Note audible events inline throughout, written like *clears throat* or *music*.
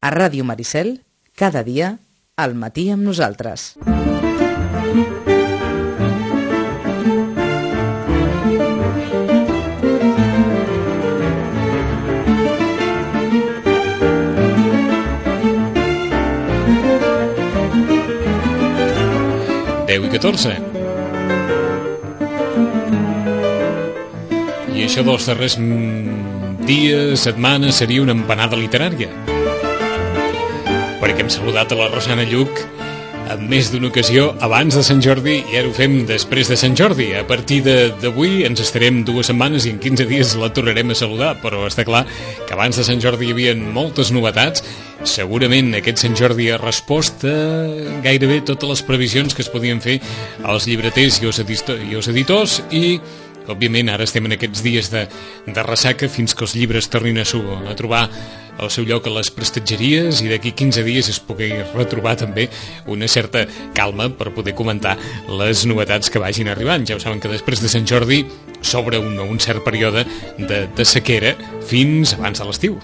A Ràdio Maricel, cada dia, al matí amb nosaltres. Deu i 14. I això dels darrers mm, dies, setmanes, seria una empanada literària. Perquè hem saludat a la Rosana Lluc en més d'una ocasió abans de Sant Jordi i ara ho fem després de Sant Jordi. A partir d'avui ens estarem dues setmanes i en 15 dies la tornarem a saludar, però està clar que abans de Sant Jordi hi havia moltes novetats. Segurament aquest Sant Jordi ha respost a gairebé totes les previsions que es podien fer als llibreters i als, editors i Òbviament, ara estem en aquests dies de, de ressaca fins que els llibres tornin a, a trobar el seu lloc a les prestatgeries i d'aquí 15 dies es pugui retrobar també una certa calma per poder comentar les novetats que vagin arribant. Ja ho saben que després de Sant Jordi s'obre un, un cert període de, de sequera fins abans de l'estiu.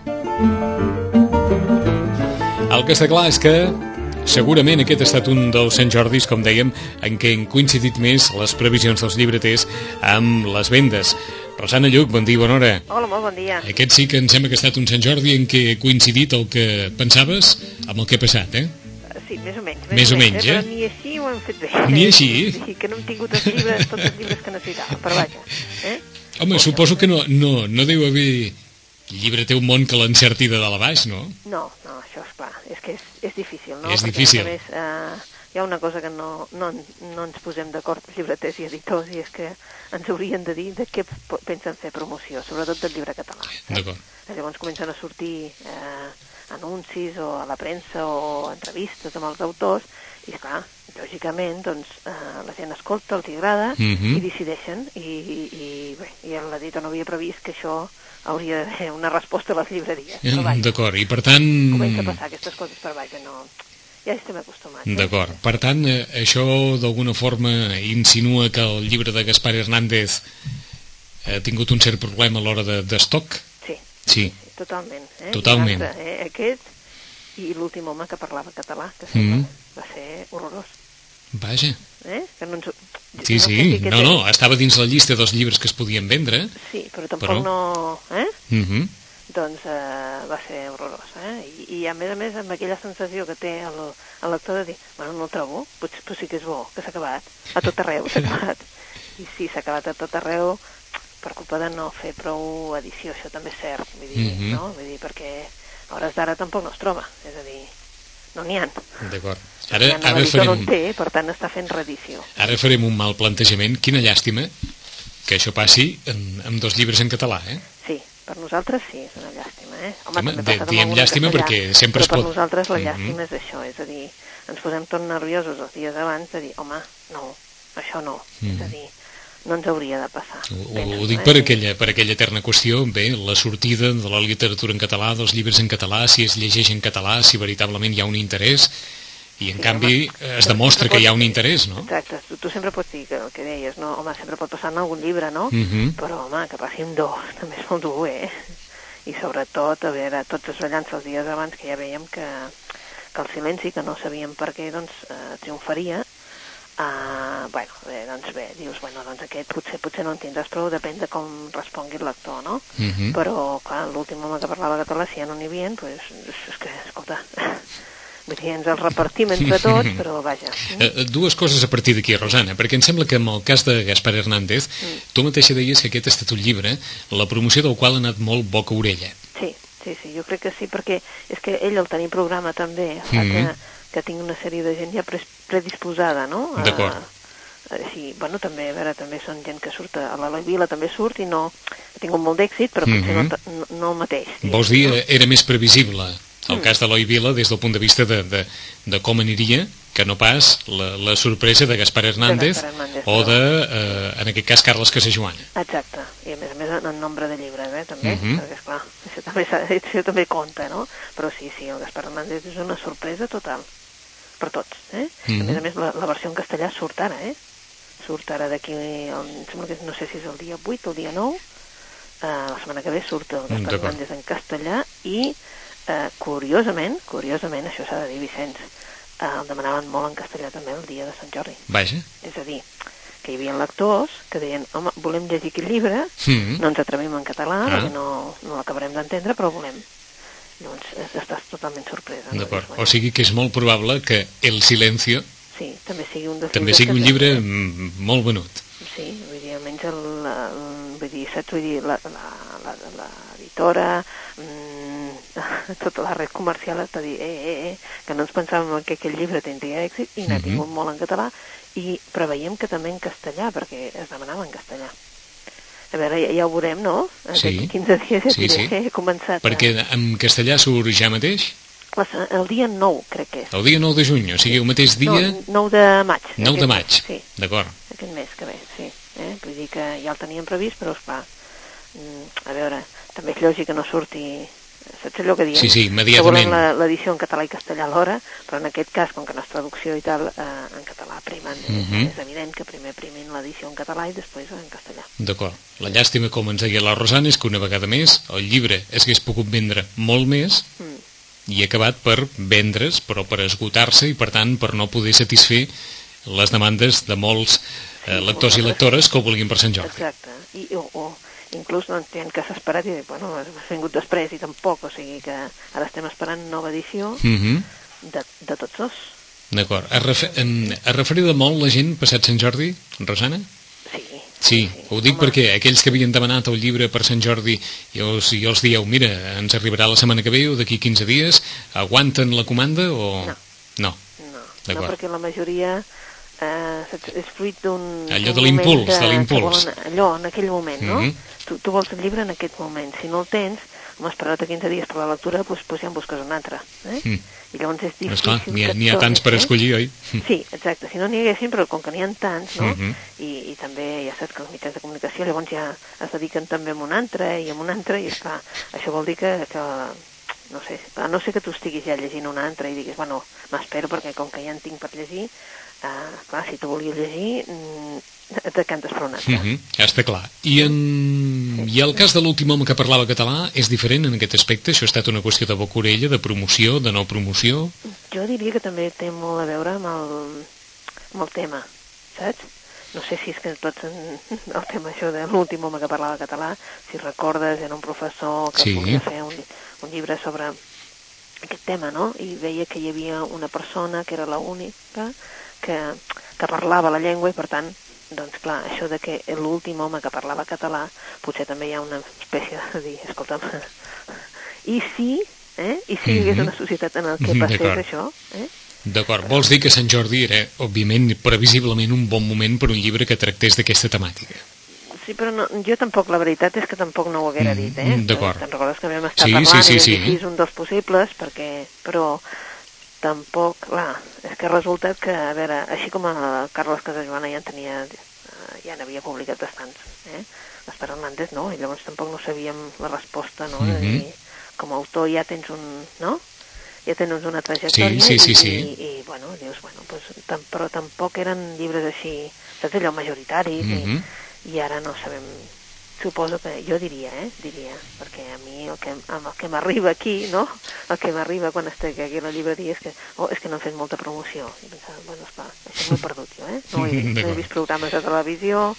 El que està clar és que segurament aquest ha estat un dels Sant Jordis, com dèiem, en què han coincidit més les previsions dels llibreters amb les vendes. Rosana Lluc, bon dia, bona hora. Hola, molt bon dia. Aquest sí que em sembla que ha estat un Sant Jordi en què ha coincidit el que pensaves amb el que ha passat, eh? Sí, més o menys. Més o menys, eh? Però ni així ho hem fet bé. *laughs* Ni així? Sí, que no hem tingut els llibres, tots els llibres que necessitàvem, però vaja. Eh? Home, suposo que no, no, no deu haver llibreter un món que l'encerti de dalt a baix, no? No, no, això és clar. És que és, és difícil, no? És Perquè, difícil. A més, eh, hi ha una cosa que no, no, no ens posem d'acord llibreters i editors i és que ens haurien de dir de què pensen fer promoció, sobretot del llibre català. Eh? Llavors comencen a sortir eh, anuncis o a la premsa o entrevistes amb els autors i, clar, lògicament, doncs, eh, la gent escolta, els agrada Mhm. i decideixen i, i, i bé, i l'editor no havia previst que això hauria de ser una resposta a les llibreries. D'acord, i per tant... comença a passar aquestes coses, però vaja, no... Ja hi estem acostumats. eh? D'acord. Per tant, eh, això d'alguna forma insinua que el llibre de Gaspar Hernández ha tingut un cert problema a l'hora de- d'estoc? Sí, Sí. sí, totalment. Eh? Totalment. I l'altre, eh? Aquest i l'últim home que parlava català, que Mm. mm. va ser horrorós. Vaja. Eh? Que no ens... Sí, no sí. No, no, estava dins la llista dels llibres que es podien vendre. Sí, però tampoc Però- no... Eh? Uh -huh. Doncs eh, va ser horrorós, eh? I, I a més a més amb aquella sensació que té el, el lector de dir bueno, no el trobo, potser, potser sí que és bo, que s'ha acabat, a tot arreu s'ha acabat. I sí, s'ha acabat a tot arreu per culpa de no fer prou edició, això també és cert, vull dir, Mhm. no? Vull dir, perquè a hores d'ara tampoc no es troba, és a dir, no n'hi ha. D'acord. Ara, Ara, ara, no farem, en té, per tant està fent reedició. ara farem un mal plantejament. Quina llàstima que això passi en, amb dos llibres en català, eh? Per nosaltres sí, és una llàstima, eh? Home, també de- diem llàstima perquè sempre es pot- per nosaltres la Mhm. llàstima és això, és a dir, ens posem tot nerviosos els dies abans de dir, home, no, això no, és a dir, no ens hauria de passar. Mhm. Ho, ho dic eh? per aquella, per aquella eterna qüestió, bé, la sortida de la literatura en català, dels llibres en català, si es llegeix en català, si veritablement hi ha un interès, i en Sí, canvi home, es demostra que hi ha un interès, no? Exacte, tu, tu sempre pots dir que el que deies, no? home, sempre pot passar en algun llibre, no? Mhm. Però, home, que passi un dos, *laughs* també és molt dur, eh? I sobretot, a veure, tots esballant-se els dies abans que ja veiem que, que el silenci, que no sabíem per què, doncs, eh, triomfaria, Uh, bueno, bé, doncs bé, dius, bueno, doncs aquest potser, potser no en tindràs prou, depèn de com respongui el lector, no? Mhm. Però, clar, l'últim home que parlava català, si ja no n'hi havia, doncs, és, és que, escolta, vull dir, ens el repartim entre tots, però vaja. Eh, eh, dues coses a partir d'aquí, Rosana, perquè em sembla que en el cas de Gaspar Hernández, Mm. tu mateixa deies que aquest ha estat un llibre, la promoció del qual ha anat molt boca-orella. Sí, sí, sí, jo crec que sí, perquè és que ell al tenir programa també fa Mhm. que, que tingui una sèrie de gent ja predisposada, no? A- D'acord. a- sí, bueno, també, a veure, també són gent que surt a l'Eloi Vila, també surt i no ha tingut molt d'èxit, però potser no, ta- no, no el mateix. Vols dir, era més previsible el cas d'Eloi Vila des del punt de vista de, de, de com aniria que no pas la, la sorpresa de Gaspar Hernández, Gaspar Hernández, o de, eh, en aquest cas, Carles Casajoana. Exacte, i a més a més en, nombre de llibres, eh, també, Mhm. perquè esclar, això també, això també compta, no? Però sí, sí, el Gaspar Hernández és una sorpresa total, per tots, eh? Mhm. A més a més, la, la versió en castellà surt ara, eh? Surt ara d'aquí, sembla que no sé si és el dia 8 o el dia 9, eh, la setmana que ve surt el Gaspar. Hernández en castellà i eh, curiosament, curiosament, això s'ha de dir, Vicenç, eh, el demanaven molt en castellà també el dia de Sant Jordi. Vaja. És a dir, que hi havia lectors que deien, home, volem llegir aquest llibre, Mm. no ens atrevim en català, Ah. perquè no, no l'acabarem d'entendre, però volem. Doncs eh, estàs totalment sorpresa. no? D'acord. Dius, O sigui que és molt probable que El silencio Sí, també sigui un també sigui un llibre mm, molt venut. Sí, vull dir, almenys el, el, vull dir, saps, vull dir, la- la- la- l'editora, mm, *laughs* tota la red comercial està dir, eh, eh, eh, que no ens pensàvem que aquest llibre tindria èxit i n'ha Mhm. tingut molt en català i preveiem que també en castellà, perquè es demanava en castellà. A veure, ja, ja ho veurem, no? Sí. D'aquí 15 dies ja Sí, sí. he començat. Perquè en castellà surt ja mateix el dia 9, crec que és. el dia 9 de juny, o sigui, el mateix dia... No, 9 de maig. 9 de maig, Sí, d'acord. aquest mes que ve, sí. Eh? Vull dir que ja el teníem previst, però esclar, mm, a veure, també és lògic que no surti saps allò que diem? Sí, sí, Que immediatament. la- l'edició en català i castellà alhora, però en aquest cas, com que no és traducció i tal, eh, en català primen. Mhm. És evident que primer primin l'edició en català i després en castellà. D'acord. La llàstima, com ens deia la Rosana, és que una vegada més el llibre es hagués pogut vendre molt més Mm. i ha acabat per vendre's, però per esgotar-se i, per tant, per no poder satisfer les demandes de molts eh, Sí, lectors i lectores que ho volien per Sant Jordi. Exacte. I, o, o inclús no entén que s'ha esperat i dic, bueno, has vingut després i tampoc, o sigui que ara estem esperant nova edició Mhm. de, de tots dos. D'acord. Es, refer es referida molt la gent passat Sant Jordi, Rosana? Sí. Sí, ho dic Home, perquè aquells que havien demanat el llibre per Sant Jordi i els, i els dieu, mira, ens arribarà la setmana que ve o d'aquí 15 dies, aguanten la comanda o... No. No. No, no perquè la majoria eh, saps, és fruit d'un... Allò de l'impuls, de l'impuls. Allò, en aquell moment, no? Mhm. tu, tu vols el llibre en aquest moment. Si no el tens, home, esperat a 15 dies per la lectura, doncs, doncs ja en busques un altre. Eh? Mm. I llavors és difícil... Esclar, n'hi ha, ha tants per eh? escollir, oi? Sí, exacte. Si no n'hi haguessin, però com que n'hi ha tants, no? Mhm. I, I també ja saps que els mitjans de comunicació llavors ja es dediquen també a un altre i a un altre, i esclar, això vol dir que, que no sé, a no sé que tu estiguis ja llegint un altre i diguis, bueno, m'espero perquè com que ja en tinc per llegir, eh, clar, si tu volies llegir, mm, et decantes per un altre. Mhm, ja està clar. I, en... I el cas de l'últim home que parlava català és diferent en aquest aspecte? Això ha estat una qüestió de boca orella, de promoció, de no promoció? Jo diria que també té molt a veure amb el, amb el tema, saps? No sé si és que tots en, *laughs* el tema això de l'últim home que parlava català, si recordes, era un professor que Sí. volia fer un, un llibre sobre aquest tema, no? I veia que hi havia una persona que era l'única que, que parlava la llengua i per tant doncs clar, això de que l'últim home que parlava català, potser també hi ha una espècie de dir, escolta'm, *laughs* i si, eh? I si hi hagués Mhm. una societat en el que passés això, eh? D'acord, vols dir que Sant Jordi era, òbviament, previsiblement un bon moment per un llibre que tractés d'aquesta temàtica? Sí, però no, jo tampoc, la veritat és que tampoc no ho haguera Mm, dit, eh? d'acord. Te'n recordes que vam estar Sí, parlant sí, sí, sí. sí, és un dels possibles, perquè, però tampoc, clar, és que resulta que, a veure, així com el Carles Casajoana ja en tenia, eh, ja n'havia publicat bastants, eh? L'Esper Hernández no, i llavors tampoc no sabíem la resposta, no? De Mhm. dir, com a autor ja tens un, no? Ja tens una trajectòria Sí, sí, sí, i, sí. i, i, bueno, dius, bueno, pues, tam, però tampoc eren llibres així, saps allò, majoritaris, Mhm. i, i ara no sabem suposo que jo diria, eh, diria, perquè a mi el que, amb el que m'arriba aquí, no?, el que m'arriba quan estic aquí a la llibreria és que, oh, és que no han fet molta promoció. I pensava, bueno, esclar, això m'ho he perdut jo, eh? No *laughs* he, vist, no he vist programes de televisió,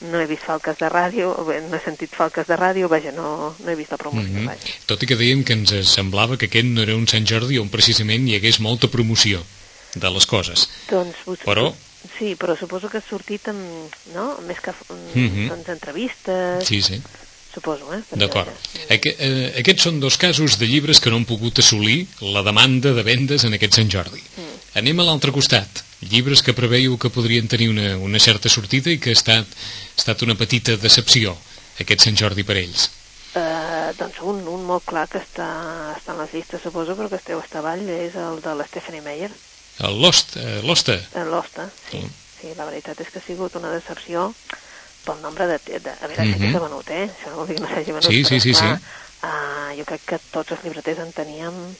no he vist falques de ràdio, no he sentit falques de ràdio, vaja, no, no he vist la promoció, Mhm. vaja. Tot i que dèiem que ens semblava que aquest no era un Sant Jordi on precisament hi hagués molta promoció de les coses. Doncs, Però- Sí, però suposo que ha sortit en, no?, més que Mhm. doncs, entrevistes, Sí, sí. suposo, eh? D'acord. Aqu eh, aquests són dos casos de llibres que no han pogut assolir la demanda de vendes en aquest Sant Jordi. Mm. Anem a l'altre costat. Llibres que preveieu que podrien tenir una, una certa sortida i que ha estat, ha estat una petita decepció aquest Sant Jordi per ells. Eh, doncs un, un molt clar que està, està en les llistes, suposo, però que esteu a avall, és el de la Stephanie Meyer, Losta. eh, l'Osta, sí. Mm. sí. la veritat és que ha sigut una decepció pel nombre de... de a veure, que Mhm. s'ha venut, eh? Això no vol dir que no s'hagi venut, Sí, sí, sí, esclar, sí. eh, jo crec que tots els llibreters en teníem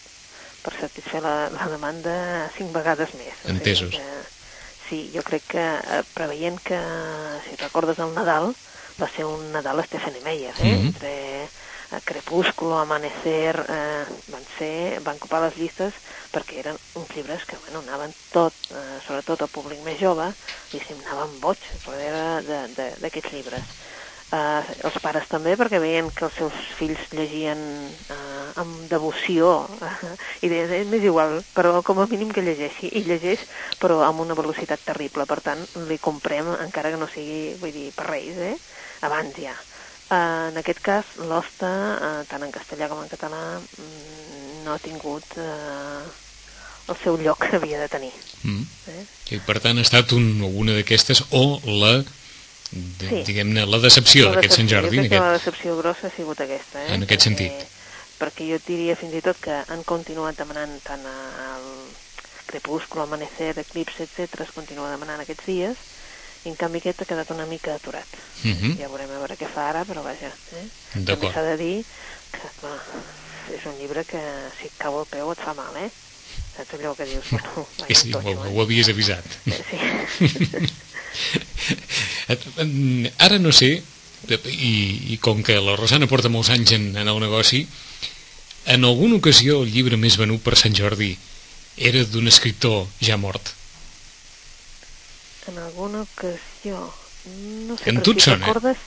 per satisfer la, la demanda cinc vegades més. O sigui Entesos. Que, sí, jo crec que eh, preveient que, si recordes el Nadal, va ser un Nadal a Stephanie Meyer, eh? Mhm. Entre eh, Crepúsculo, Amanecer, eh, van ser, van ocupar les llistes perquè eren uns llibres que, bueno, anaven tot, eh, sobretot el públic més jove, diguéssim, anaven boig darrere d'aquests llibres. Uh, els pares també, perquè veien que els seus fills llegien uh, amb devoció uh, *laughs* i deien, eh, m'és igual, però com a mínim que llegeixi, i llegeix, però amb una velocitat terrible, per tant, li comprem, encara que no sigui, vull dir, per reis, eh? abans ja. Uh, en aquest cas, l'hosta, uh, tant en castellà com en català, mm, no ha tingut uh, el seu lloc que havia de tenir. Mm. Eh? I per tant ha estat un, una d'aquestes o la de, sí. diguem-ne, la decepció d'aquest Sant Jordi. Jo crec aquest... que la decepció grossa ha sigut aquesta. Eh? En aquest perquè, sentit. Perquè jo diria fins i tot que han continuat demanant tant al Crepúsculo, Amanecer, Eclipse, etc. es continua demanant aquests dies, i en canvi aquest ha quedat una mica aturat. Uh mhm. -huh. Ja veurem a veure què fa ara, però vaja. Eh? També s'ha de dir que, clar, és un llibre que si et cau el peu et fa mal, eh? Saps allò que dius? *laughs* Bueno, vaja, sí, ho, eh? ho havies avisat. Eh, sí. *laughs* Ara no sé, i, i com que la Rosana porta molts anys en, en el negoci, en alguna ocasió el llibre més venut per Sant Jordi era d'un escriptor ja mort? En alguna ocasió... No sé, en però si sona? recordes...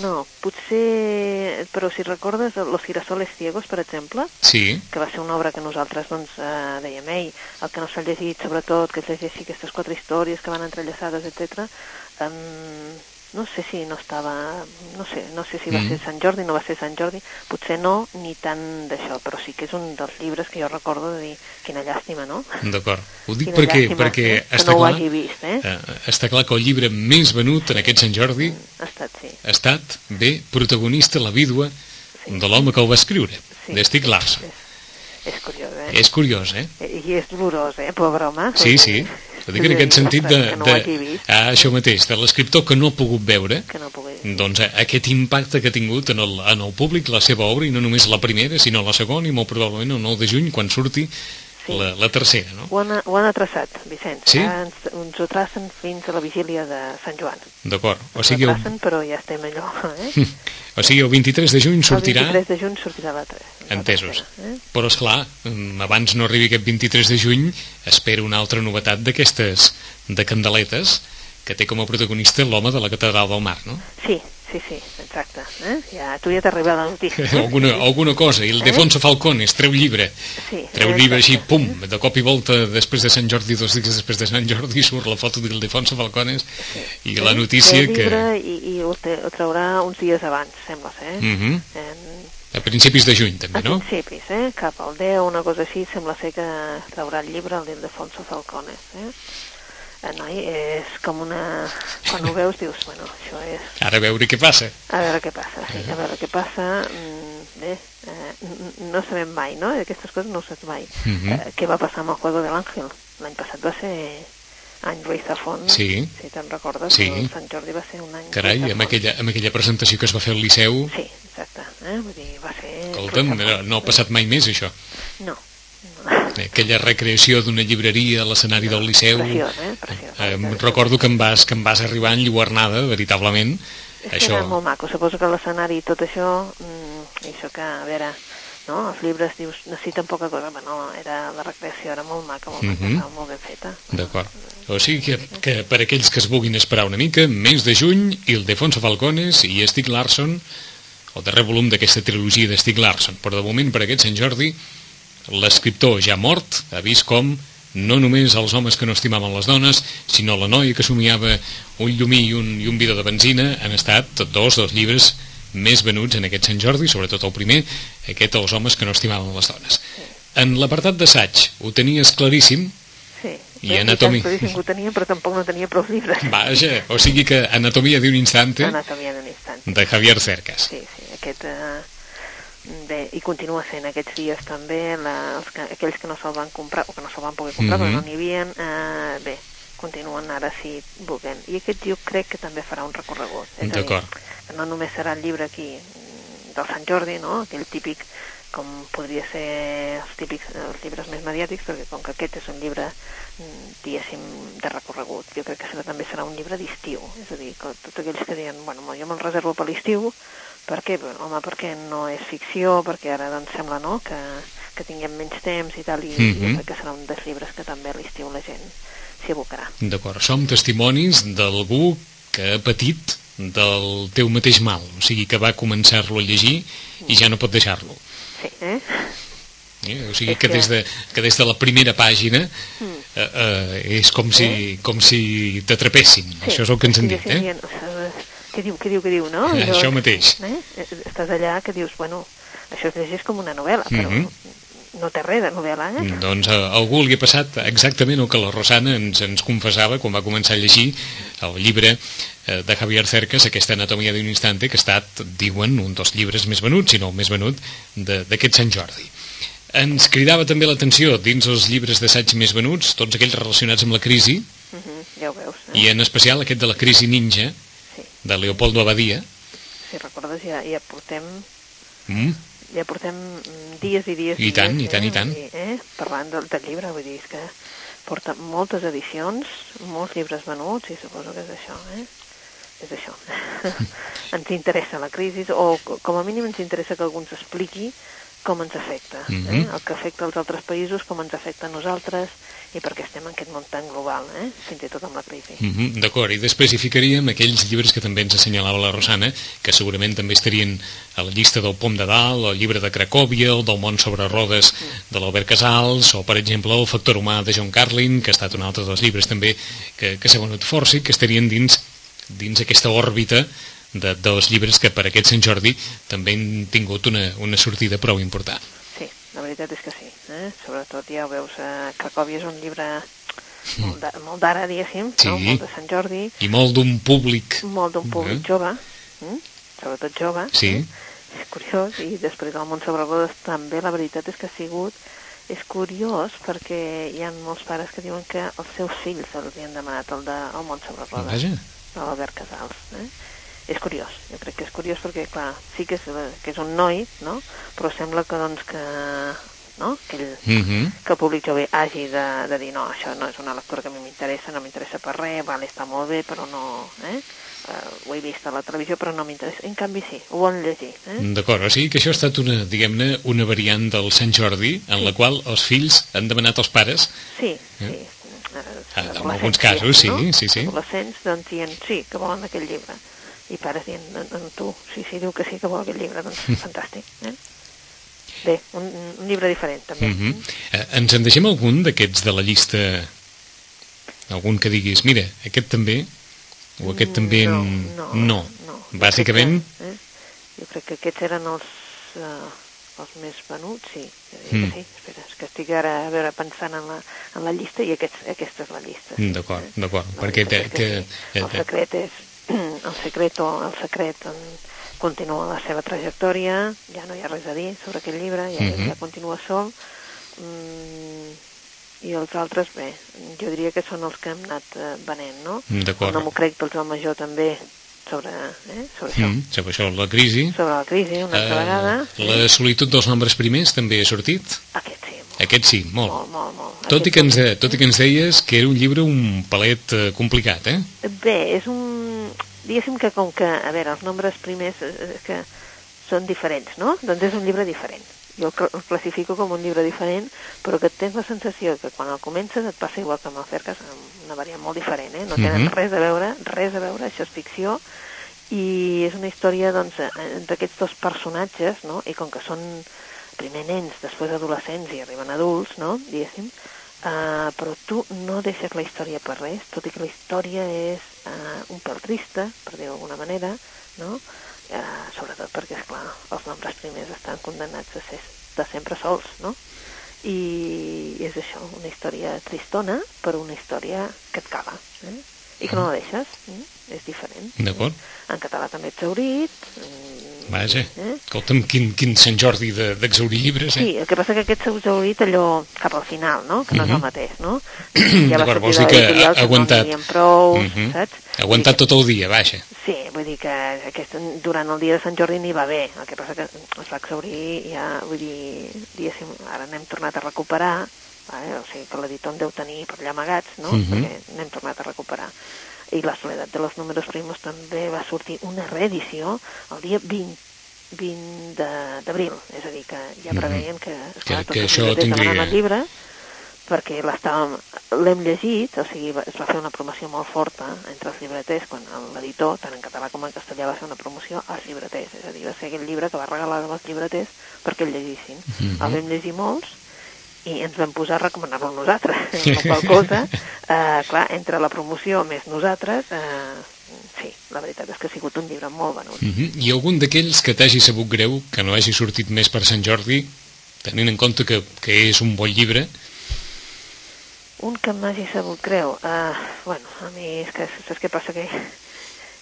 No, potser... Però si recordes Los girasoles ciegos, per exemple, sí. que va ser una obra que nosaltres doncs, eh, dèiem, ei, el que no s'ha llegit, sobretot, que es llegeixi aquestes quatre històries que van entrellaçades, etc. Um, no sé si no estava, no sé, no sé si va mm. ser Sant Jordi, no va ser Sant Jordi, potser no ni tant d'això, però sí que és un dels llibres que jo recordo de dir, quina llàstima, no? D'acord, ho dic quina perquè, llàstima, perquè eh? està, no clar, vist, eh? eh? està clar que el llibre més venut en aquest Sant Jordi ha estat, sí. ha estat, bé, protagonista la vídua sí. de l'home que el va escriure, sí, de Stig Larsson. És, és curiós, eh? És curiós, eh? I és dolorós, eh? Pobre home. Sí, sí. Ho dic en aquest sentit de... no de ah, això mateix, de l'escriptor que no ha pogut veure, que no doncs aquest impacte que ha tingut en el, en el públic la seva obra, i no només la primera, sinó la segona, i molt probablement el 9 de juny, quan surti sí. la, la tercera, no? Ho han, ho han atraçat, Vicenç. Sí? Ens, ens ho tracen fins a la vigília de Sant Joan. D'acord. O sigui, ho tracen, el... però ja estem allò, *laughs* eh? o sigui, el 23 de juny sortirà... El 23 de juny sortirà la 3. Entesos. Eh? Però, és clar, mm, abans no arribi aquest 23 de juny, espero una altra novetat d'aquestes de Candeletes, que té com a protagonista l'home de la Catedral del Mar, no? Sí, sí, sí, exacte. Eh? Ja, tu ja t'ha arribat la notícia. *laughs* alguna, alguna cosa. I el eh? Defonso Falcones treu llibre. Sí, treu llibre així, pum, de cop i volta, després de Sant Jordi, dos dies després de Sant Jordi, surt la foto del Defonso Falcones sí. i la notícia que... I, i ho, te, ho traurà uns dies abans, sembla ser. Uh -huh. en a principis de juny, també, no? A principis, eh? Cap al 10, una cosa així, sembla ser que traurà el llibre el d'Ildefonso Falcones, eh? Noi, és com una... Quan ho veus dius, bueno, això és... Ara a veure què passa. A veure què passa, sí, a veure què passa. Mm, bé, eh, no sabem mai, no? Aquestes coses no ho saps mai. Uh. -huh. eh, què va passar amb el Juego de l'Àngel? L'any passat va ser any Ruiz Zafón, sí. si te'n recordes, sí. el Sant Jordi va ser un any Carai, amb aquella, amb aquella presentació que es va fer al Liceu... Sí, exacte, eh? vull dir, va ser... Escolta'm, no, no ha passat mai més, això. No. Aquella recreació d'una llibreria a l'escenari del Liceu... Preciós, eh? Preciós. Eh, eh, recordo que em vas, que em vas arribar enlluernada, veritablement. És això... que era molt maco, suposo que l'escenari i tot això, mm, això que, a veure, no? Els llibres dius, necessiten poca cosa, però no, era, la recreació era molt maca, molt, maca, mm -hmm. molt ben feta. D'acord. O sigui que, que per aquells que es vulguin esperar una mica, mes de juny, Ildefonso Falcones i Stig Larsson, el darrer volum d'aquesta trilogia de Stig Larsson. Però de moment, per aquest Sant Jordi, l'escriptor ja mort ha vist com no només els homes que no estimaven les dones, sinó la noia que somiava un llumí i un, i un bidó de benzina han estat dos dels llibres més venuts en aquest Sant Jordi, sobretot el primer, aquest els homes que no estimaven les dones. En l'apartat d'assaig ho tenies claríssim, sí. i anatomia... Claríssim ho tenia, però tampoc no tenia prou llibres. Vaja, o sigui que Anatomia d'un instante... Anatomia d'un instante. De Javier Cercas. Sí, sí, aquest... Uh, bé, i continua sent aquests dies també la, els que, aquells que no se'l van comprar o que no se'l van poder comprar mm -hmm. perquè no n'hi havia uh, bé, continuen ara si vulguem i aquest jo crec que també farà un recorregut d'acord no només serà el llibre aquí del Sant Jordi, no? aquell típic com podria ser els típics els llibres més mediàtics, perquè com que aquest és un llibre, diguéssim, de recorregut, jo crec que serà, també serà un llibre d'estiu, és a dir, que tots aquells que diuen, bueno, jo me'l reservo per l'estiu, Per què? Home, perquè no és ficció, perquè ara doncs sembla no, que, que tinguem menys temps i tal, i, mm -hmm. i Mhm. crec que serà un dels llibres que també a l'estiu la gent s'hi abocarà. D'acord, som testimonis d'algú que ha patit del teu mateix mal, o sigui que va començar-lo a llegir i ja no pot deixar-lo. Sí, eh? Eh? O sigui que des de, que des de la primera pàgina eh, eh, és com si, com si t'atrapessin. Això és el que ens han dit, eh? Dient, "Ostres, què diu, què diu, què diu, no? Eh, I llavors, això mateix. Eh? Estàs allà que dius, bueno, això es llegeix com una novel·la, però Mhm. no té res de novel·la, eh? Doncs a algú li ha passat exactament el que la Rosana ens, ens confessava quan va començar a llegir el llibre eh, de Javier Cercas, aquesta anatomia d'un instante, que ha estat, diuen, un dels llibres més venuts, si no el més venut, de- d'aquest Sant Jordi. Ens cridava també l'atenció dins els llibres d'assaig més venuts, tots aquells relacionats amb la crisi, Mhm, ja ho veus. Eh? i en especial aquest de la crisi ninja, de Leopoldo Abadia. si recordes, ja, ja portem Mm, ja portem dies i dies I tant, dies, i tant, eh? i tant. Dir, eh? parlant del, del llibre, vull dir, és que porta moltes edicions, molts llibres venuts, i suposo que és això, eh? És això. *laughs* ens interessa la crisi, o co- com a mínim ens interessa que algú ens expliqui com ens afecta, eh? Mhm. el que afecta als altres països, com ens afecta a nosaltres, i perquè estem en aquest món tan global, eh? fins i tot amb la crisi. Mhm, D'acord, i després hi ficaríem aquells llibres que també ens assenyalava la Rosana, que segurament també estarien a la llista del Pom de Dalt, el llibre de Cracòvia, el del món sobre rodes de l'Albert Casals, o per exemple el Factor humà de John Carlin, que ha estat un altre dels llibres també que, que s'ha venut força i que estarien dins, dins aquesta òrbita de, dels llibres que per aquest Sant Jordi també han tingut una, una sortida prou important. Sí, la veritat és que sí. Eh? Sobretot ja ho veus, eh, Cracòvia és un llibre molt d'ara, diguéssim, Sí. no? molt de Sant Jordi, I molt d'un públic... molt d'un públic Eh? jove, mm? sobretot jove. Sí. Eh? És curiós, i després del món sobre rodes també la veritat és que ha sigut és curiós perquè hi ha molts pares que diuen que els seus fills els han demanat el de el món sobre rodes Vaja. de l'Albert Casals. Eh? És curiós, jo crec que és curiós perquè, clar, sí que és, que és un noi, no? però sembla que, doncs, que, no? que, ell, Mhm. que el públic jove hagi de, de dir no, això no és una lectura que a mi m'interessa, no m'interessa per res, vale, està molt bé, però no... Eh? Uh, ho he vist a la televisió, però no m'interessa. En canvi, sí, ho volen llegir. Eh? D'acord, o sigui que això ha estat una, diguem-ne, una variant del Sant Jordi en la qual els fills han demanat als pares Sí, sí. Eh? Eh, Ah, en alguns casos, sí, no? sí, sí. Adolescents, doncs, dient sí, que volen aquell llibre. I pares dient, "No, no, tu, sí, sí, diu que sí que vol aquell llibre, doncs fantàstic. Eh? Bé, un, un llibre diferent, també. Uh -huh. eh, ens en deixem algun d'aquests de la llista algun que diguis, mira, aquest també o aquest també no, no, no. no. bàsicament Jo crec, que, eh? jo crec que aquests eren els, uh, els més venuts, sí. Mm. que sí. Espera, és que estic ara a veure, pensant en la, en la llista i aquests, aquesta és la llista. sí, D'acord, eh? d'acord, perquè te- és que- sí. El eh, secret és... *clears throat* El secret o el secret continua la seva trajectòria, ja no hi ha res a dir sobre aquest llibre, ja, Mhm. ja continua sol. Mm, I els altres, bé, jo diria que són els que hem anat eh, venent, no? D'acord. No m'ho crec del Joan Major també sobre, eh, sobre això. mm, sobre això, la crisi Sobre la crisi, una altra Eh, vegada. la solitud dels nombres primers també ha sortit Aquest sí, molt, aquest sí, molt, molt, molt. molt. Tot i, Aquest que ens, sí. tot i que ens deies que era un llibre un palet eh, complicat, eh? Bé, és un... Diguéssim que com que, a veure, els nombres primers eh, eh, que són diferents, no? Doncs és un llibre diferent. Jo el cl- el classifico com un llibre diferent, però que tens la sensació que quan el comences et passa igual que amb el Cercas, una variant molt diferent, eh? No tenen Mhm. res a veure, res a veure, això és ficció, i és una història, doncs, eh, d'aquests dos personatges, no? I com que són primer nens, després adolescents i arriben adults, no? Diguéssim, Uh, però tu no deixes la història per res, tot i que la història és uh, un pèl trista, per dir-ho d'alguna manera, no? Uh, sobretot perquè, és clar, els nombres primers estan condemnats a ser de sempre sols, no? I és això, una història tristona, però una història que et cala, eh? I que no la deixes, eh? és diferent. D'acord. En català també exaurit. mm, Vaja, Eh? escolta'm, quin, quin Sant Jordi de- d'exaurir llibres, eh? Sí, el que passa que aquest s'ha exaurit allò cap al final, no? Que no és el Mhm. mateix, no? *clears throat* D'acord, vols dir que ha aguantat. No prou, Mhm. saps? Ha aguantat tot el dia, vaja. Sí, vull dir que aquest, durant el dia de Sant Jordi n'hi va bé, el que passa que es va exaurir ja, vull dir, diguéssim, ara n'hem tornat a recuperar, vale? o sigui que l'editor en deu tenir per allà amagats, no? Mhm. Perquè n'hem tornat a recuperar. I la soledat de los números primos també va sortir una reedició el dia 20 de- d'abril, és a dir, que ja preveien que, esclar, Que- que això llibreters tindria- el llibre, perquè l'hem llegit, o sigui, es va fer una promoció molt forta entre els llibreters, quan l'editor, tant en català com en castellà, va fer una promoció als llibreters, és a dir, va ser aquell llibre que va regalar als llibreters perquè el llegissin. Mhm. El vam llegir molts, i ens vam posar a recomanar-lo nosaltres. La qual cosa, *laughs* eh, clar, entre la promoció més nosaltres, eh, sí, la veritat és que ha sigut un llibre molt venut. Uh -huh. I algun d'aquells que t'hagi sabut greu, que no hagi sortit més per Sant Jordi, tenint en compte que, que és un bon llibre, Un que m'hagi sabut greu, uh, bueno, a mi és que saps què passa que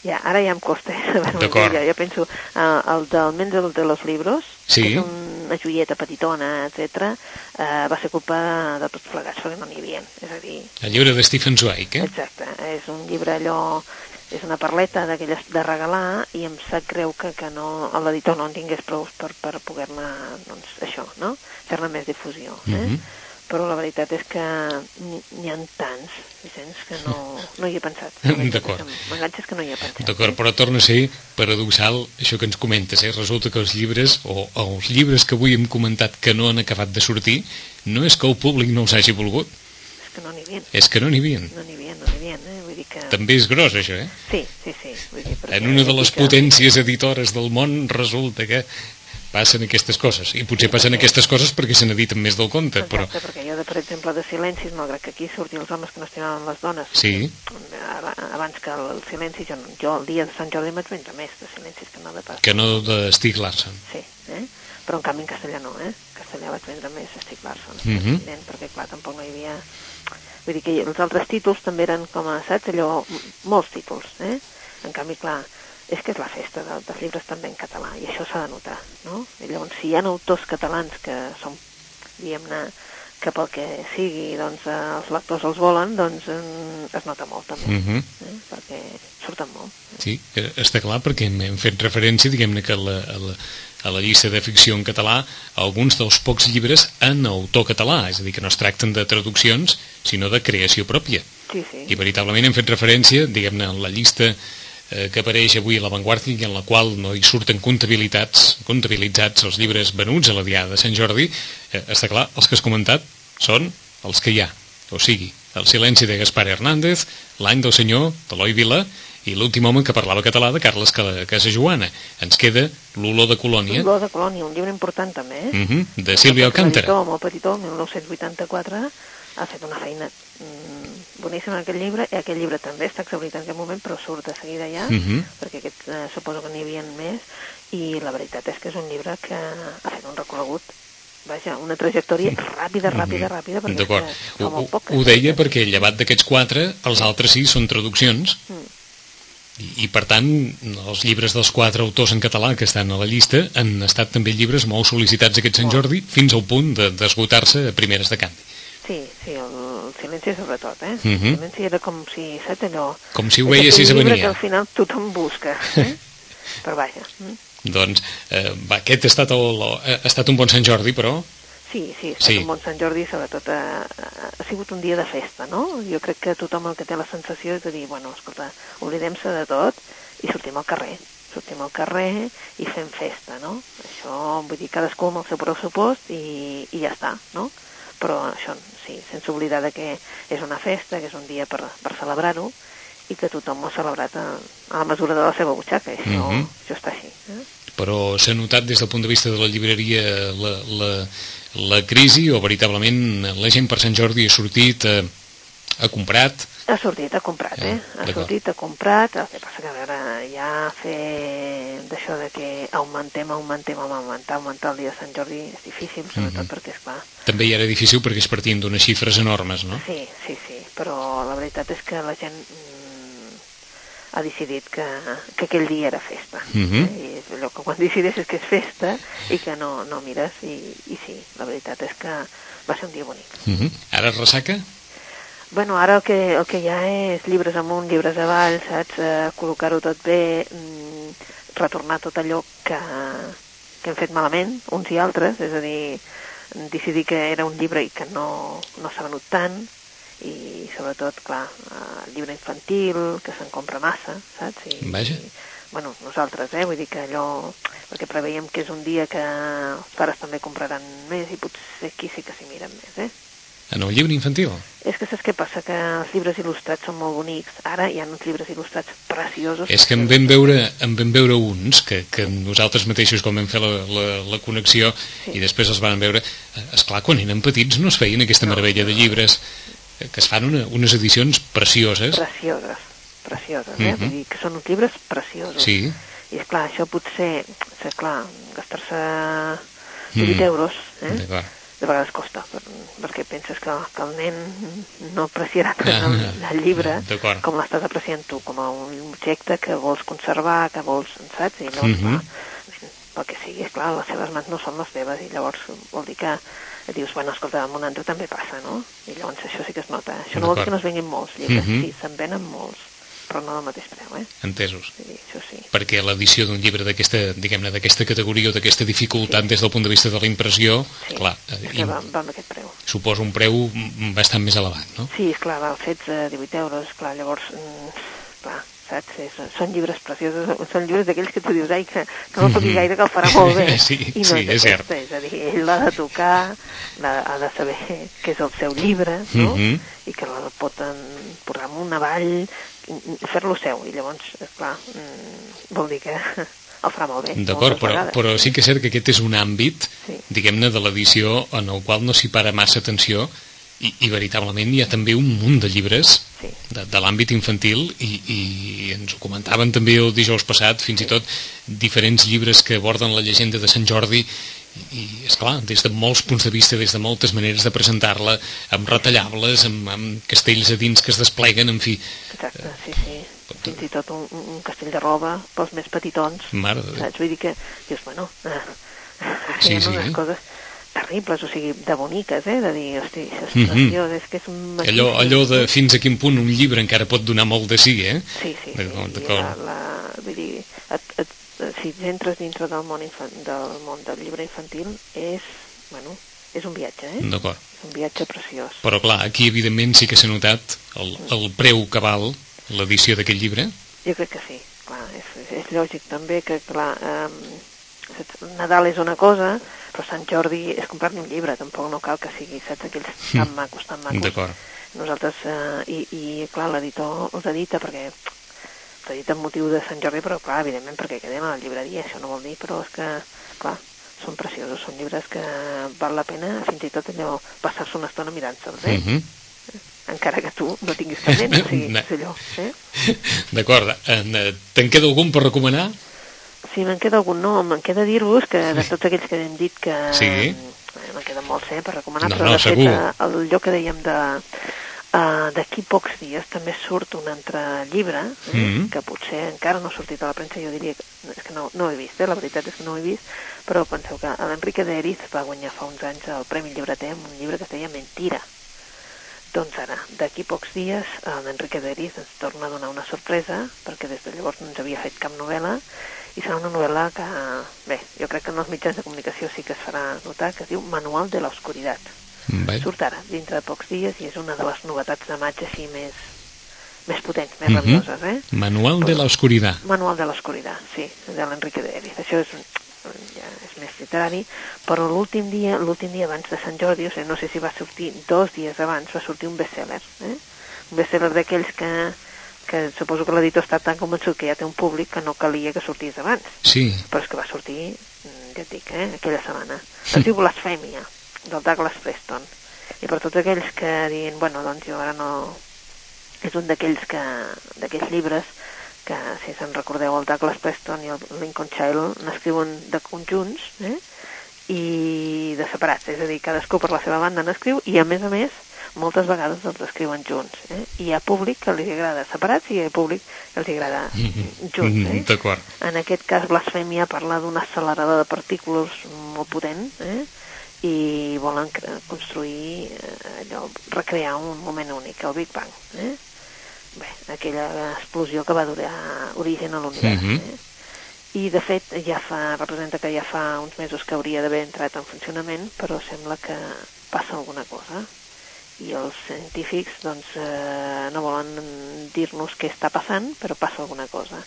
ja, ara ja em costa eh, D'acord. dir, jo, penso, uh, el del Menys del de los libros, Sí. que és una joieta petitona, etc. Uh, va ser culpa de tots plegats, perquè no n'hi havia. És a dir, el llibre de Stephen Zweig, eh? Exacte, és un llibre allò, és una parleta d'aquelles de regalar i em sap greu que, que no, l'editor no en tingués prou per, per poder-ne, doncs, això, no? Fer-ne més difusió, eh? Mhm. Però la veritat és que n'hi- ha tants, Vicenç, que no, no hi he pensat. *laughs* D'acord. M'enganxes que no hi he pensat. D'acord, però torna a ser paradoxal això que ens comentes, eh? Resulta que els llibres, o, els llibres que avui hem comentat que no han acabat de sortir, no és que el públic no els hagi volgut, És que no n'hi havia, és que no n'hi havia. no n'hi havia, no n'hi havia, eh? Vull dir que... També és gros, això, eh? Sí, sí, sí. Vull dir, En una de les que- potències editores del món resulta que passen aquestes coses. I potser passen aquestes coses perquè se n'editen més del compte, però... Exacte, perquè jo, de, per exemple, de silencis, malgrat que aquí surtin els homes que no estimaven les dones, Sí. Aba- abans que el, silenci, jo, jo el dia de Sant Jordi m'haig vendre més de silencis que no de pas. Que no de Larsson. Sí, eh? però en canvi en castellà no, eh? En castellà vaig vendre més Stieg Larsson, Mhm. és evident, perquè clar, tampoc no hi havia... Vull dir que els altres títols també eren com a, saps, allò, molts títols, eh? En canvi, clar, és que és la festa de, dels llibres també en català, i això s'ha de notar, no? I llavors, si hi ha autors catalans que són, diguem-ne, que pel que sigui, doncs, eh, els lectors els volen, doncs eh, es nota molt també, Uh -huh. eh? perquè surten molt. Sí, està clar perquè hem, hem fet referència, diguem-ne que la, a, la, a la llista de ficció en català alguns dels pocs llibres en autor català, és a dir, que no es tracten de traduccions, sinó de creació pròpia. Sí, sí. I veritablement hem fet referència, diguem-ne, en la llista que apareix avui a l'avantguàrdia i en la qual no hi surten comptabilitats, comptabilitzats els llibres venuts a la Diada de Sant Jordi, eh, està clar, els que has comentat són els que hi ha, o sigui, El silenci de Gaspar Hernández, L'any del senyor, d'Eloi Vila, i L'últim home que parlava català, de Carles Cala- Casajoana. Ens queda L'olor de colònia, L'Olor de Colònia, un llibre important també, eh? mhm, de Sílvia Alcántara. Molt petitó, 1984, ha fet una feina mm, boníssima en aquest llibre, i aquest llibre també està exhaurit en aquest moment, però surt de seguida ja, Mhm. perquè aquest, eh, suposo que n'hi havia més, i la veritat és que és un llibre que ha fet un recorregut vaja, una trajectòria ràpida, ràpida, ràpida, perquè Mhm. D'acord. Ho, ho, ho deia perquè llevat d'aquests quatre, els altres sí són traduccions Mm. i, i per tant els llibres dels quatre autors en català que estan a la llista han estat també llibres molt sol·licitats aquest Sant Jordi fins al punt de- d'esgotar-se a primeres de canvi. Sí, sí, el, silenci sobretot, eh? Mhm. El silenci era com si, saps allò... Com si ho aquell llibre venir. que al final tothom busca, eh? *laughs* Però vaja, mm. Doncs eh, va, aquest ha estat, el, ha estat un bon Sant Jordi, però sí, sí, ha estat Sí. un bon Sant Jordi, sobretot ha, ha sigut un dia de festa, no? Jo crec que tothom el que té la sensació és de dir, bueno, escolta, oblidem-se de tot i sortim al carrer sortim al carrer i fem festa, no? Això, vull dir, cadascú amb el seu pressupost i, i ja està, no? Però això, sí, sense oblidar de que és una festa, que és un dia per, per celebrar-ho i que tothom ho ha celebrat a, a la mesura de la seva butxaca, això, Mhm. això està així. Eh? però s'ha notat des del punt de vista de la llibreria la, la, la crisi o veritablement la gent per Sant Jordi ha sortit, eh, ha comprat, Ha sortit, ha comprat, eh? Ha sortit, ha comprat, el que passa que, a veure, ja fer d'això de que augmentem, augmentem, augmentar, augmentar el dia de Sant Jordi és difícil, sobretot Mhm. perquè, esclar, també hi era difícil perquè es partien d'unes xifres enormes, no? sí, sí, sí, però la veritat és que la gent mm, ha decidit que, que aquell dia era festa. Mhm. eh? I és allò que quan *laughs* decideixes que és festa i que no, no mires, i, i sí, la veritat és que va ser un dia bonic. Uh -huh. Ara es ressaca? Bueno, ara el que, el que hi ha és llibres amunt, llibres avall, saps? Eh, Col·locar-ho tot bé, mm, retornar tot allò que, que hem fet malament, uns i altres, és a dir, decidir que era un llibre i que no, no s'ha venut tant, i sobretot, clar, eh, llibre infantil, que se'n compra massa, saps? I, Vaja. I, bueno, nosaltres, eh? vull dir que allò, perquè preveiem que és un dia que els pares també compraran més i potser aquí sí que s'hi miren més, eh? En el llibre infantil? És que saps què passa? Que els llibres il·lustrats són molt bonics. Ara hi ha uns llibres il·lustrats preciosos. És que en vam veure, en vam veure uns que, que nosaltres mateixos quan vam fer la, la, la connexió sí. i després els van veure, és clar quan eren petits no es feien aquesta no, meravella de llibres que es fan una, unes edicions precioses. Precioses, precioses, eh? Uh -huh. Vull dir que són uns llibres preciosos. Sí. I és clar, això potser, és clar, gastar-se 8 mm. euros, eh? D'acord de vegades costa, per, perquè penses que, que el nen no apreciarà tant el, el llibre com l'estàs apreciant tu, com a un objecte que vols conservar, que vols, saps? I llavors, mm -hmm. va, pel que sigui, és clar, les seves mans no són les teves, i llavors vol dir que dius, bueno, escolta, amb un altre també passa, no? I llavors això sí que es nota. Això no vol dir que no es venguin molts llibres, mm -hmm. sí, se'n venen molts però no del mateix preu, eh? Entesos. Sí, això sí. Perquè l'edició d'un llibre d'aquesta, diguem-ne, d'aquesta categoria o d'aquesta dificultat sí. des del punt de vista de la impressió, sí. clar... És que va, va amb aquest preu. Suposa un preu bastant més elevat, no? Sí, és clar, va, fets a 18 euros, clar, llavors, mm, clar, saps? És, són llibres preciosos, són llibres d'aquells que tu dius, ai, que, que no toqui -hmm. gaire, que el farà molt bé. *laughs* sí, I no sí, és, és cert. És a dir, ell l'ha de tocar, ha de saber què és el seu llibre, no? Mm -hmm. I que la pot posar en una vall, fer-lo seu, i llavors, clar, mm, vol dir que *laughs* el farà molt bé. D'acord, però, però sí que és cert que aquest és un àmbit, sí. diguem-ne, de l'edició en el qual no s'hi para massa atenció i, i veritablement hi ha també un munt de llibres sí. de, de l'àmbit infantil i, i ens ho comentaven també el dijous passat, fins i tot diferents llibres que aborden la llegenda de Sant Jordi i, és clar, des de molts punts de vista, des de moltes maneres de presentar-la, amb retallables, amb, amb castells a dins que es despleguen, en fi. Exacte, sí, sí. Fins i tot un, un castell de roba pels més petitons. Mare de Saps? Vull dir que, dius, bueno, *laughs* eh, sí, sí, unes eh? coses terribles, o sigui, de boniques, eh? De dir, hosti, això és Mhm. preciós, és que és un allò, allò de fins a quin punt un llibre encara pot donar molt de sí, eh? Sí, sí, sí. D'acord. la, la, vull dir, et, et, si entres dintre del món, infan, del món del llibre infantil, és, bueno, és un viatge, eh? D'acord. És un viatge preciós. Però clar, aquí evidentment sí que s'ha notat el, el preu que val l'edició d'aquest llibre. Jo crec que sí, clar, és, és lògic també que, clar, eh, Nadal és una cosa, però Sant Jordi és comprar-ne un llibre, tampoc no cal que sigui, saps, aquells tan macos, tan macos. D'acord. Nosaltres, eh, i, i clar, l'editor els edita perquè s'edita amb motiu de Sant Jordi, però clar, evidentment perquè quedem a la llibreria, això no vol dir, però és que, clar, són preciosos, són llibres que val la pena fins i tot allò passar-se una estona mirant-se'ls, eh? Mm -hmm. Encara que tu no tinguis cap nen, o sigui, *laughs* No. és allò, eh? D'acord. Eh, Te'n queda algun per recomanar? Si me'n queda algun nom, me'n queda dir-vos que de tots aquells que hem dit que... Sí. eh, Me'n queden molts, eh, per recomanar, No, però no, de fet, segur. eh, allò que dèiem de... Uh, D'aquí pocs dies també surt un altre llibre, eh, Mhm. que potser encara no ha sortit a la premsa, jo diria que, és que no, no ho he vist, eh, la veritat és que no ho he vist, però penseu que l'Enrique de Eriz va guanyar fa uns anys el Premi Llibreter amb un llibre que es deia Mentira. Doncs ara, d'aquí pocs dies, l'Enrique de Eriz ens torna a donar una sorpresa, perquè des de llavors no ens havia fet cap novel·la, i serà una novel·la que, bé, jo crec que en els mitjans de comunicació sí que es farà notar, que es diu Manual de l'Oscuritat. Surt ara, dintre de pocs dies, i és una de les novetats de maig així més, més potents, més Mhm. rabioses, eh? Manual de la oscuridad. Manual de l'Oscuritat, sí, de l'Enrique de Eriz. Això és, ja és més literari, però l'últim dia, l'últim dia abans de Sant Jordi, o sigui, no sé si va sortir dos dies abans, va sortir un bestseller, eh? Un bestseller d'aquells que, que suposo que l'editor està tan convençut que ja té un públic que no calia que sortís abans, Sí. però és que va sortir, mm, ja et dic, eh, aquella setmana. Es diu Blasfèmia, del Douglas Preston. I per tots aquells que diuen, bueno, doncs jo ara no... És un d'aquells que d'aquells llibres que, si se'n recordeu, el Douglas Preston i el Lincoln Child n'escriuen de conjunts eh? i de separats, és a dir, cadascú per la seva banda n'escriu i, a més a més, moltes vegades els escriuen junts. Eh? Hi ha públic que li agrada separats i hi ha públic que els agrada junts. Eh? D'acord. En aquest cas, Blasfèmia parla d'un accelerador de partícules molt potent eh? i volen construir eh, allò, recrear un moment únic, el Big Bang. Eh? Bé, aquella explosió que va donar origen a l'univers. Mhm. eh? I, de fet, ja fa, representa que ja fa uns mesos que hauria d'haver entrat en funcionament, però sembla que passa alguna cosa. I els científics doncs, eh, no volen dir-nos què està passant, però passa alguna cosa.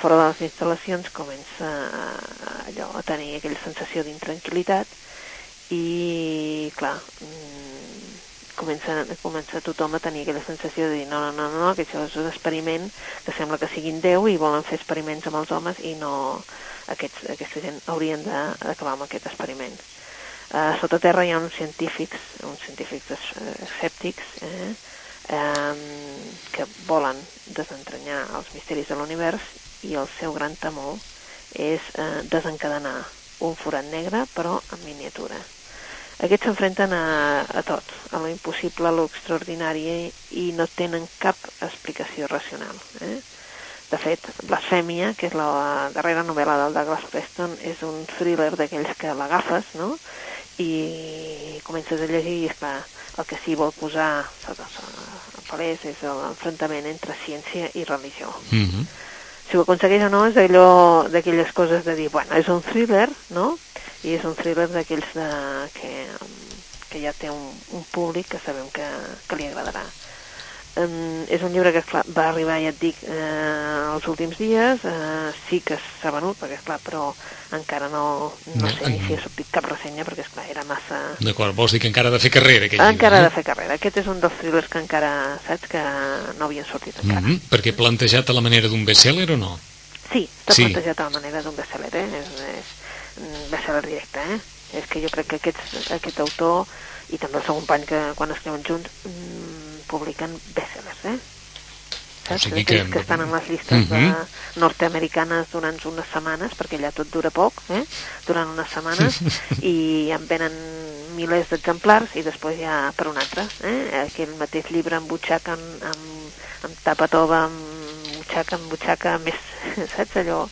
Fora de les instal·lacions comença a, allò, a tenir aquella sensació d'intranquil·litat i, clar, mm, comença, comença tothom a tenir aquella sensació de dir no, no, no, no, que això és un experiment que sembla que siguin 10 i volen fer experiments amb els homes i no aquests, aquesta gent haurien d'acabar amb aquest experiment. Uh, sota terra hi ha uns científics, uns científics escèptics, eh, um, que volen desentranyar els misteris de l'univers i el seu gran temor és uh, desencadenar un forat negre però en miniatura. Aquests s'enfrenten a, a tot, a lo impossible, a lo extraordinari i no tenen cap explicació racional. Eh? De fet, Blasfèmia, que és la darrera novel·la del Douglas Preston, és un thriller d'aquells que l'agafes, no?, i comences a llegir i, esclar, el que sí vol posar a palès és l'enfrontament entre ciència i religió. Mm -hmm. Si ho aconsegueix o no és allò d'aquelles coses de dir, bueno, és un thriller, no?, i és un thriller d'aquells que, que ja té un, un públic que sabem que, que li agradarà. Um, és un llibre que esclar, va arribar, ja et dic, eh, els últims dies, eh, sí que s'ha venut, perquè esclar, però encara no, no, No, sé ni en- si ha sortit cap ressenya, perquè esclar, era massa... D'acord, vols dir que encara ha de fer carrera, aquell Encara ha llibre, de fer carrera. Aquest és un dels thrillers que encara, saps, que no havien sortit encara. Mm -hmm. Perquè plantejat a la manera d'un best-seller o no? Sí, està Sí. plantejat a la manera d'un bestseller, eh? És, és bestseller directe, eh? És que jo crec que aquest, aquest autor i també el seu company que quan escriuen junts mm, publiquen bestsellers, eh? Saps? sigui Aquells que- que estan en les llistes Mhm. de nord-americanes durant unes setmanes, perquè allà tot dura poc, eh? durant unes setmanes, *laughs* i en venen milers d'exemplars i després ja per un altre. Eh? Aquell mateix llibre amb butxaca, amb, amb, amb tapa tova, amb butxaca, amb butxaca, més, *laughs* saps allò?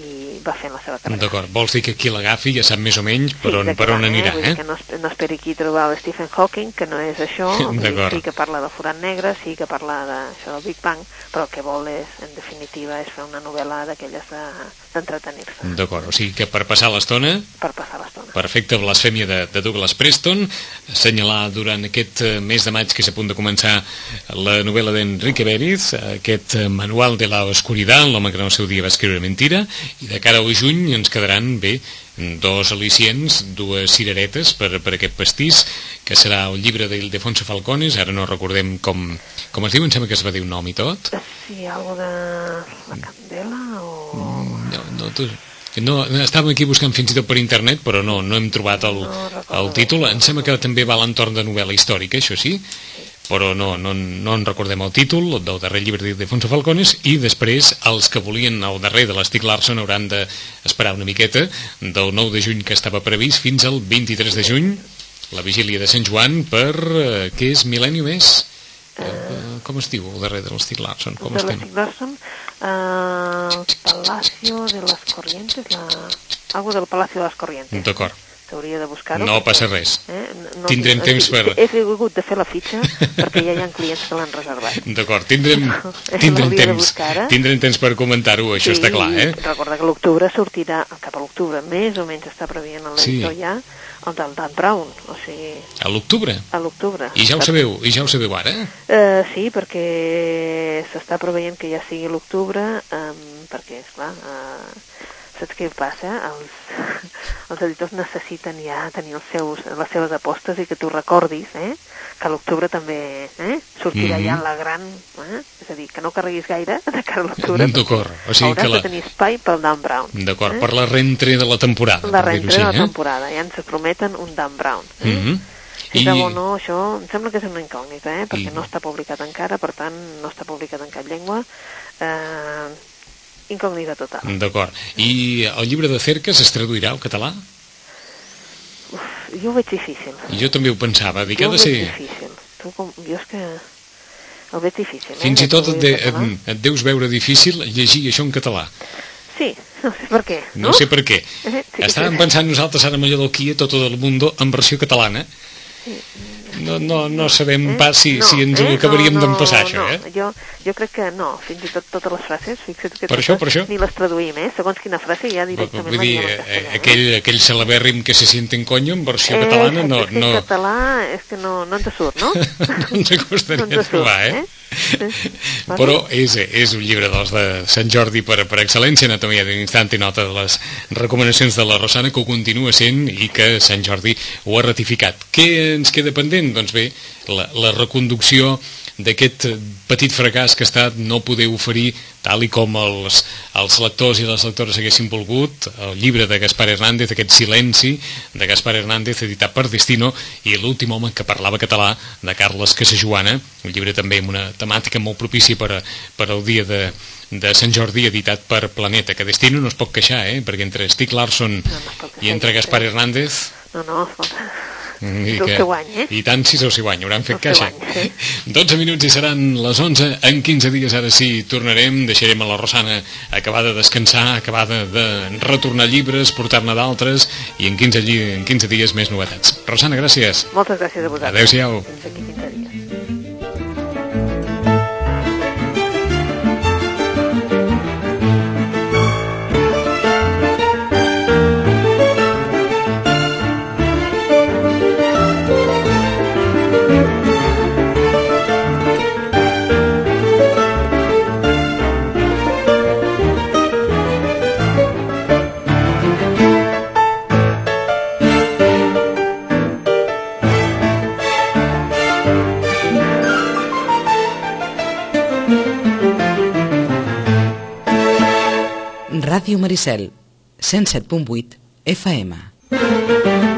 I va fent la seva carrera. D'acord, vols dir que qui l'agafi ja sap més o menys per Sí, on, de per on anirà, dir eh? que no, es- no esperi aquí trobar el Stephen Hawking, que no és això, *laughs* sí que parla de forat negre, sí que parla d'això del Big Bang, però el que vol és, en definitiva, és fer una novel·la d'aquelles de- d'entretenir-se, D'acord, o sigui que per passar l'estona per passar l'estona. Perfecte, blasfèmia de, de Douglas Preston, assenyalar durant aquest eh, mes de maig que és a punt de començar la novel·la d'Enrique Beriz, aquest eh, manual de la oscuridad, l'home que en el seu dia va escriure mentira, i de cara al juny ens quedaran bé dos al·licients, dues cireretes per, per aquest pastís, que serà el llibre d'Ildefonso Falcones, ara no recordem com, com es diu, em sembla que es va dir un nom i tot. Sí, algo de la candela o... No, no, tu... No, estàvem aquí buscant fins i tot per internet, però no, no hem trobat el, No el títol. Em sembla que també va a l'entorn de novel·la històrica, això sí, però no, no, no en recordem el títol del darrer llibre d'Ildefonso Falcones i després els que volien el darrer de l'Estic Larson hauran d'esperar una miqueta del 9 de juny que estava previst fins al 23 de juny la vigília de Sant Joan per, eh, què és, Millennium és? Eh, com es diu el darrer de l'Estic Larson? Com de l'Steve Larson, eh, Palacio de las Corrientes, la... algo del Palacio de las Corrientes. D'acord. S'hauria de buscar-ho. No passa res. Eh? No, Tindrem o temps per- He hagut de fer la fitxa perquè ja hi ha clients que l'han reservat. *laughs* D'acord, tindrem, *laughs* tindrem temps, tindrem temps per comentar-ho, això està clar, eh? Recorda que l'octubre sortirà, cap a l'octubre, més o menys està preveient a Sí. ja, el del Dan Brown, o sigui, A l'octubre. a l'octubre. I ja ho sabeu, i ja ho sabeu ara? Eh, sí, perquè s'està preveient que ja sigui l'octubre, um, perquè, esclar, uh, saps què passa? Els, els editors necessiten ja tenir els seus, les seves apostes i que tu recordis, eh? que a l'octubre també eh? sortirà Mhm. ja la gran... Eh? És a dir, que no carreguis gaire de cara a l'octubre. D'acord, perquè o sigui hauràs que la- de tenir espai pel Dan Brown. D'acord, per la rentre de la temporada, La reentrada de la eh? temporada, ja ens prometen un Dan Brown. Eh? Mhm. Si I- bo o no, això em sembla que és una incògnita, eh? perquè I- no està publicat encara, per tant, no està publicat en cap llengua. Eh, incògnita total. D'acord. I el llibre de Cercas es traduirà al català? Uf, jo ho veig difícil. Jo també ho pensava, dic que jo ho veig ser... difícil. Tu com... Jo és que el veig difícil. Fins eh? i tot et, de, et, et deus veure difícil llegir això en català. Sí, no sé per què. No, sé per què. Eh, *laughs* sí, Estàvem sí. pensant nosaltres ara del Kia, tot el mundo, en versió catalana. No, no, no sabem Eh? pas si, No, si ens eh? ho acabaríem no, no, d'empassar, això, no. eh? Jo, jo crec que no, fins i tot totes les frases, fixa't que Per totes això, per això. ni les traduïm, eh? Segons quina frase ja directament Vull dir, eh, castellà, eh? aquell, aquell celebèrrim que se siente en coño en versió Eh, catalana no, no, en català és que no, no ens surt, no? *laughs* no ens costaria No ens surt, trobar, eh? *laughs* Però és, és un llibre dels de Sant Jordi per, per excel·lència, anatomia d'un instant i nota de les recomanacions de la Rosana, que ho continua sent i que Sant Jordi ho ha ratificat. Què ens queda pendent? Doncs bé, la, la reconducció d'aquest petit fracàs que ha estat no poder oferir tal i com els, els lectors i les lectores haguessin volgut el llibre de Gaspar Hernández, aquest silenci de Gaspar Hernández editat per Destino i l'últim home que parlava català de Carles Casajoana, un llibre també amb una temàtica molt propícia per, a, per al dia de, de Sant Jordi editat per Planeta, que Destino no es pot queixar, eh? perquè entre Stieg Larsson No, no i entre Gaspar sé. Hernández No, no, escolta. Mm, És el seu any, eh? I tant si és el seu any, hauran fet caixa. any, 12 minuts i seran les 11. En 15 dies ara sí tornarem, deixarem a la Rosana acabar de descansar, acabar de, retornar llibres, portar-ne d'altres i en 15, lli- en 15 dies més novetats. Rosana, gràcies. Moltes gràcies a vosaltres. Adéu-siau. Fins aquí 15 dies. Maricel, 107.8 FM.